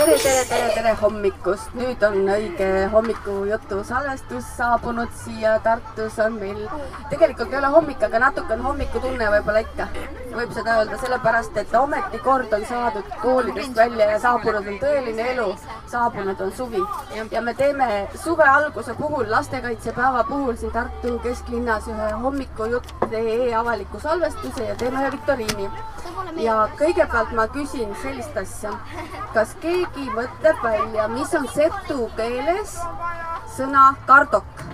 Tere, tere, tere, tere hommikust, nüüd on õige hommikujutu salvestus saabunud siia. Tartus on meil, tegelikult ei ole hommik, aga natuke on hommikutunne võib-olla ikka. võib seda öelda sellepärast, et ametikord on saadud koolidest välja ja saabunud on tõeline elu, saabunud on suvi. ja me teeme suve alguse puhul, lastekaitsepäeva puhul siin Tartu kesklinnas ühe hommikujutt.ee avaliku salvestuse ja teeme ühe viktoriini. ja kõigepealt ma küsin sellist asja, kas keegi mõtleb välja, mis on setu keeles sõna kardok?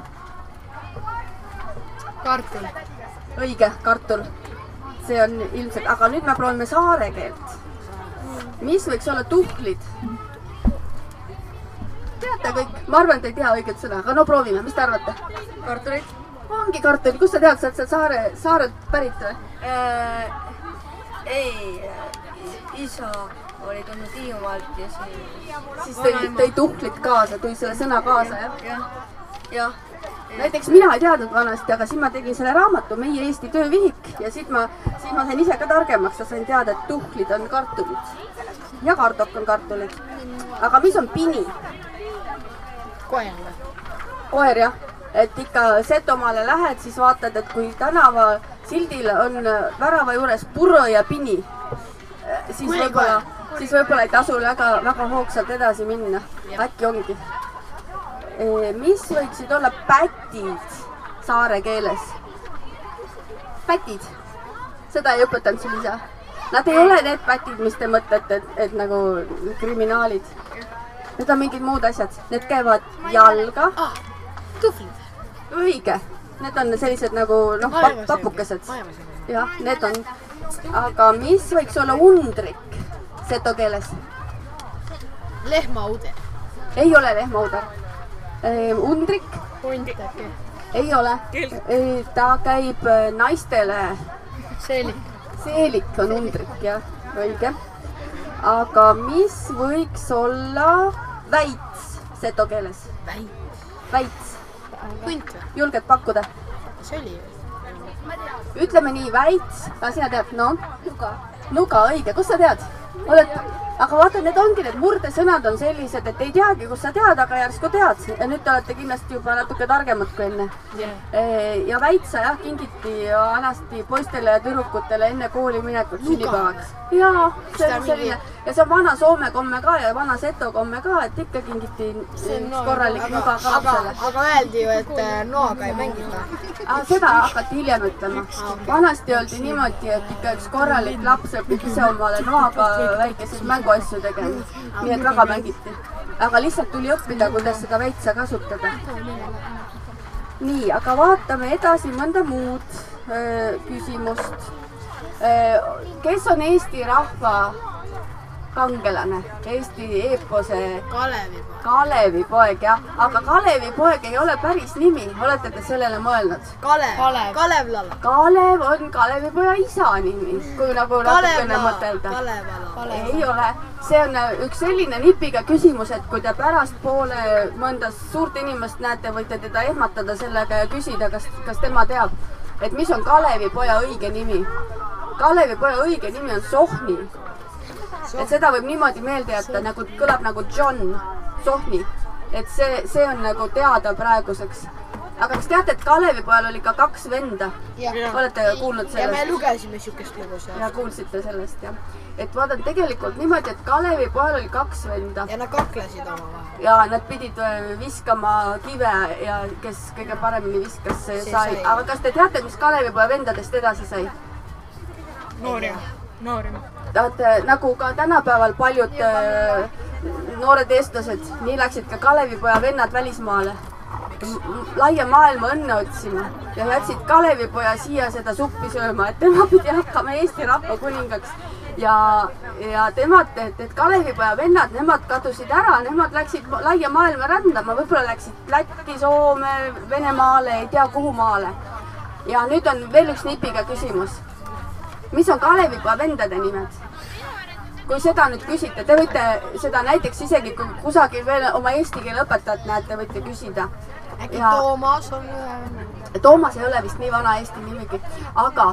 kartul. õige, kartul. see on ilmselt, aga nüüd me proovime saare keelt. mis võiks olla tuhlid? Teate kõik, ma arvan, et ei tea õiget sõna, aga no proovime, mis te arvate? kartulid ongi kartulid, kust sa tead, sa oled sealt saare, saarelt pärit või? äh,? ei, isa oli tulnud Hiiumaalt ja siis. siis tõi, tõi tuhlid kaasa, tõi selle sõna kaasa, jah? jah, jah. näiteks mina ei teadnud vanasti, aga siis ma tegin selle raamatu Meie Eesti töövihik ja siit ma, siis ma sain ise ka targemaks ja sain teada, et tuhlid on kartulid. ja kardok on kartulid. aga mis on pini? Koer koer jah, et ikka Setomaale lähed, siis vaatad, et kui tänavasildil on värava juures puro ja pini, siis võib-olla, siis võib-olla ei tasu väga, väga hoogsalt edasi minna. äkki ongi. mis võiksid olla pätid saare keeles? pätid, seda ei õpetanud sul isa? Nad ei ole need pätid, mis te mõtlete, et, et nagu kriminaalid. Need on mingid muud asjad, need käivad jalga ah, tuhvlid. õige, need on sellised nagu noh, papukesed. Jah, need on. aga mis võiks olla undrik seto keeles? lehmaude. ei ole lehmauder. undrik hunt äkki. ei ole. ta käib äh, naistele. seelik. seelik on undrik jah, õige. aga mis võiks olla väits seto keeles? väit. väits, hunt või? julged pakkuda? see oli ütleme nii, väits, aga sina tead, noh? nuga. nuga, õige, kust sa tead? oled, aga vaata, need ongi need murdesõnad on sellised, et ei teagi, kust sa tead, aga järsku tead ja nüüd te olete kindlasti juba natuke targemad kui enne. ja väitsa jah, kingiti vanasti poistele ja tüdrukutele enne kooli minekut sünnipäevaks. jaa, see on selline ja see on vana Soome komme ka ja vana Seto komme ka, et ikka kingiti üks korralik nuga ka aga, lapsele aga öeldi ju, et äh, noaga ei mängita. aga seda hakati hiljem ütlema. vanasti öeldi niimoodi, et ikka üks korralik laps õpib ise omale noaga väikeseid mänguasju tegema. nii et väga mängiti. aga lihtsalt tuli õppida, kuidas seda väitsa kasutada. nii, aga vaatame edasi mõnda muud öö, küsimust. kes on Eesti rahva kangelane, Eesti eepose Kalevipoeg. Kalevipoeg jah, aga Kalevipoeg ei ole päris nimi, olete te sellele mõelnud? Kalev. Kalev. Kalev Lalla. Kalev on Kalevipoja isa nimi, kui nagu natukene mõtelda. Ei ole, see on äh, üks selline nipiga küsimus, et kui te pärastpoole mõnda suurt inimest näete, võite teda ehmatada sellega ja küsida, kas, kas tema teab, et mis on Kalevipoja õige nimi. Kalevipoja õige nimi on Sohni. Et seda võib niimoodi meelde jätta, nagu kõlab nagu John Sohni. et see, see on nagu teada praeguseks. aga kas teate, et Kalevipojal oli ka kaks venda? olete kuulnud ja me sellest? lugesime siukest lugu seal. ja kuulsite sellest jah? et vaata tegelikult niimoodi, et Kalevipojal oli kaks venda ja nad kaklesid omavahel. ja nad pidid äh, viskama kive ja kes kõige paremini viskas, see See sai. sai. aga kas te teate, mis Kalevipoja vendadest edasi sai? Noorim. Noorim. Vaata nagu ka tänapäeval paljud äh, noored eestlased, nii läksid ka Kalevipoja vennad välismaale. laia maailma õnne otsima ja jätsid Kalevipoja siia seda suppi sööma, et tema pidi hakkama Eesti rahva kuningaks. ja, ja temad, et, et Kalevipoja vennad, nemad kadusid ära, nemad läksid laia maailma rändama, võib-olla läksid Lätti, Soome, Venemaale, ei tea kuhu maale. ja nüüd on veel üks nipiga küsimus mis on Kalevipoja vendade nimed? kui seda nüüd küsite, te võite seda näiteks isegi kui kusagil veel oma eesti keele õpetajat näete, võite küsida. äkki Ja- Toomas on ühe venna? Toomas ei ole vist nii vana eesti nimigi, aga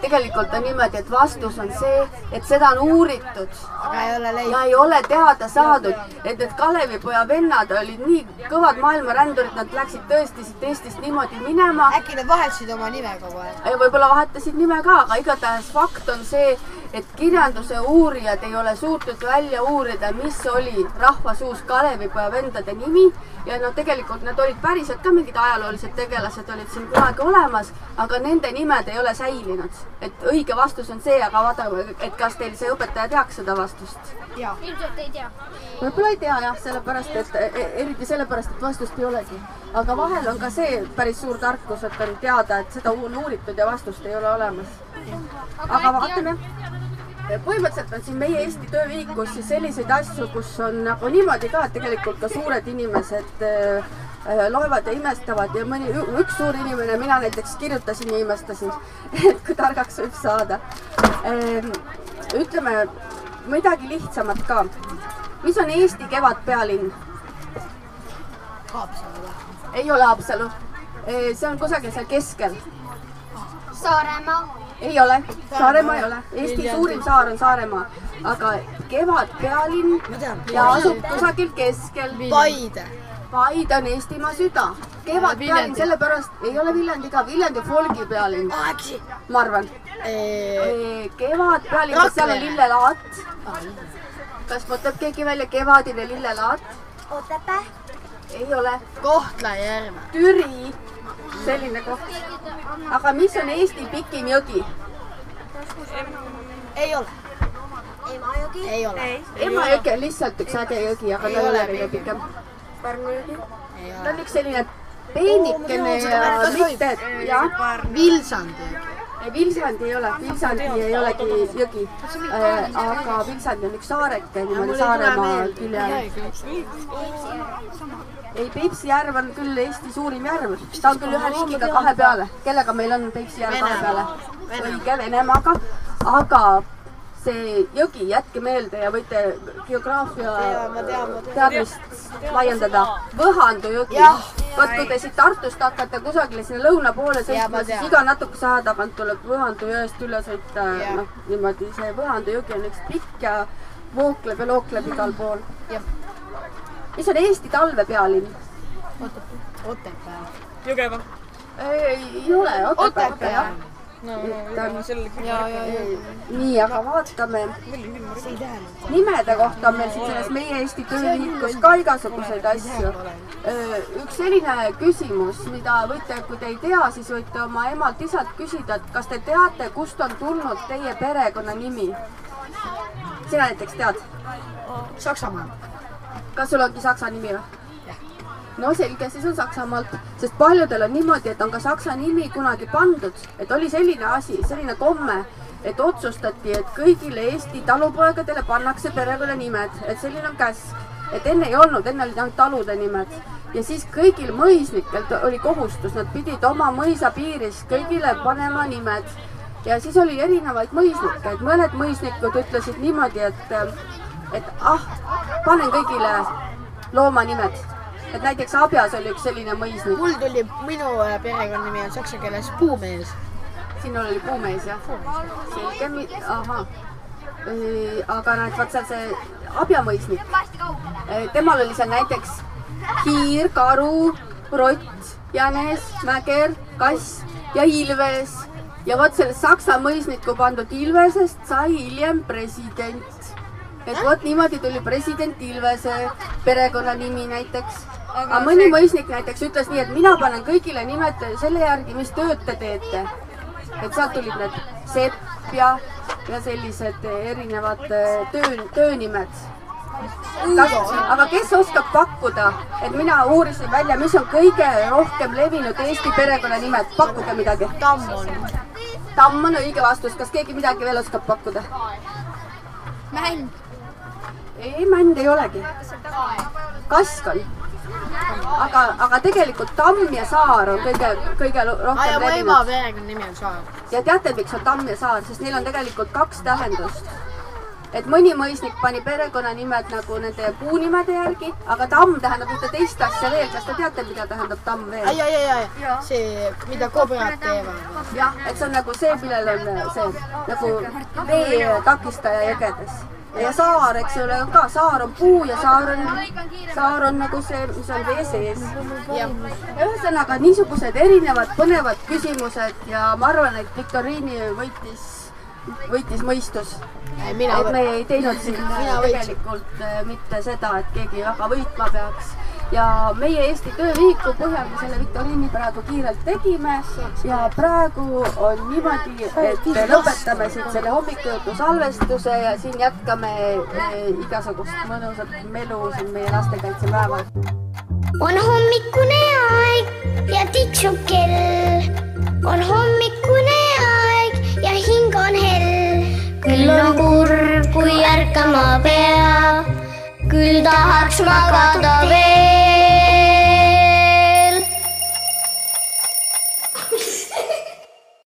tegelikult on niimoodi, et vastus on see, et seda on uuritud aga ei ole ja leidnud. ei ole teada saadud, et need Kalevipoja vennad olid nii kõvad maailmarändurid, nad läksid tõesti siit Eestist niimoodi minema äkki nad vahetasid oma nime kogu aeg? ja võib-olla vahetasid nime ka, aga igatahes fakt on see, et kirjanduse uurijad ei ole suutnud välja uurida, mis oli rahvasuus Kalevipoja vendade nimi ja no tegelikult nad olid päriselt ka mingid ajaloolised tegelased olid siin kunagi olemas, aga nende nimed ei ole säilinud. Et õige vastus on see, aga vaatame, et kas teil see õpetaja teaks seda vastust ilmselt ei tea. võib-olla ei tea jah, sellepärast et e- eriti sellepärast, et vastust ei olegi. aga vahel on ka see päris suur tarkus, et on teada, et seda on uuritud ja vastust ei ole olemas. aga vaatame. põhimõtteliselt on siin meie Eesti töövihikus siis selliseid asju, kus on nagu niimoodi ka, et tegelikult ka suured inimesed äh, loevad ja imestavad ja mõni, üks suur inimene, mina näiteks kirjutasin ja imestasin, et kui targaks võib saada. ütleme midagi lihtsamat ka. mis on Eesti kevadpealinn? Haapsalu või? ei ole Haapsalu. see on kusagil seal keskel. Saaremaa. ei ole, Saaremaa ei ole. Eesti Viljandi. suurim saar on Saaremaa, aga kevadpealinn ja asub kusagil keskel. Paide. Paide on Eestimaa süda. kevadpealinn Viljandi. sellepärast ei ole Viljandi ka, Viljandi folgi pealinn, ma arvan. kevadpealinn, kas seal on lillelaat? kas mõtleb keegi välja kevadine lillelaat? Otepää. ei ole. Kohtla-Järve. Türi, selline koht. aga mis on Eesti pikim jõgi? ei ole. Emajõgi. ei ole. Emajõgi on lihtsalt üks äge jõgi, aga ta ei ole kõige pikem. Ei ta on. üks selline peenikene tean, ja mitte, jah. Vilsandi. Vilsandi ei ole, Vilsandi ei olegi jõgi. aga Vilsandi on üks saareke niimoodi Saaremaa külje all. ei, Peipsi järv on küll Eesti suurim järv, ta on küll ühe riigiga kahe peale, kellega meil on Peipsi järv kahe peale? õige, Venemaaga, aga see jõgi, jätke meelde ja võite geograafia Tean, ma tean, ma tean. teadmist laiendada. Võhandu jõgi vot kui te siit Tartust hakkate kusagile sinna lõuna poole sõitma ma, siis iga natukese aja tagant tuleb Võhandu jõest üle sõita, noh niimoodi see Võhandu jõgi on üks pikk ja vookleb ja lookleb igal pool. mis on Eesti talvepealinn? Otepää. Jõgeva. ei ole, Otepää Otepää. no, no on- sellega. ja, ja, ja. nii, aga vaatame nimede kohta on meil siin selles meie Eesti töövihikus ka igasuguseid asju. üks selline küsimus, mida võite, kui te ei tea, siis võite oma emalt-isalt küsida, et kas te teate, kust on tulnud teie perekonnanimi? sina näiteks tead, Saksamaa. kas sul ongi saksa nimi või? No selge, siis on Saksamaalt, sest paljudel on niimoodi, et on ka saksa nimi kunagi pandud, et oli selline asi, selline komme, et otsustati, et kõigile Eesti talupoegadele pannakse perekonnanimed, et selline on käsk. et enne ei olnud, enne olid ainult talude nimed ja siis kõigil mõisnikel oli kohustus, nad pidid oma mõisa piiris kõigile panema nimed ja siis oli erinevaid mõisnikke, et mõned mõisnikud ütlesid niimoodi, et, et ah, panen kõigile loomanimed. Et näiteks Abjas oli üks selline mõisnik, mul tuli, minu äh, perekonnanimi on saksa keeles puumees. sinul oli puumees jah? selge, ahah. aga näed, vaat seal see Abja mõisnik, temal oli seal näiteks hiir, karu, rott, jänes, mäger, kass ja ilves. ja vot sellest saksa mõisniku pandud Ilvesest sai hiljem president. et vot niimoodi tuli president Ilvese perekonnanimi näiteks. Aga mõni mõisnik näiteks ütles nii, et mina panen kõigile nimed selle järgi, mis tööd te teete. et sealt tulid need sepp ja, ja sellised erinevad eh, töö, töönimed. aga kes oskab pakkuda, et mina uurisin välja, mis on kõige rohkem levinud Eesti perekonnanimed, pakkuge midagi. Tammon. tamm on õige vastus, kas keegi midagi veel oskab pakkuda? mänd. ei, mänd ei olegi. kask on. aga, aga tegelikult Tamm ja Saar on kõige, kõige ja rohkem mu ema levinud. perekonnanimi on Saar. ja teate, miks on Tamm ja Saar, sest neil on tegelikult kaks tähendust. et mõni mõisnik pani perekonnanimed nagu nende puunimede järgi, aga Tamm tähendab ühte teist asja veel. kas te teate, mida tähendab Tamm veel? ai, ai, ai, see, mida kobrad teevad. jah, et see on nagu see, millel on see nagu vee takistaja jõgedes. Ja saar, eks ole, ka, saar on puu ja saar on, saar on nagu see, mis on vee sees. ühesõnaga niisugused erinevad põnevad küsimused ja ma arvan, et viktoriini võitis, võitis mõistus. et me ei teinud siin tegelikult äh, mitte seda, et keegi väga võitma peaks. Ja meie Eesti töövihiku põhjal me selle viktoriini praegu kiirelt tegime ja praegu on niimoodi, et me lõpetame siit selle hommikujutu salvestuse ja siin jätkame äh, igasugust mõnusat melu siin meie lastekaitsepäeval. on hommikune aeg ja tiksub kell. on hommikune aeg ja hing on hell. küll on kurb, kui ärkama peab, küll tahaks magada veel.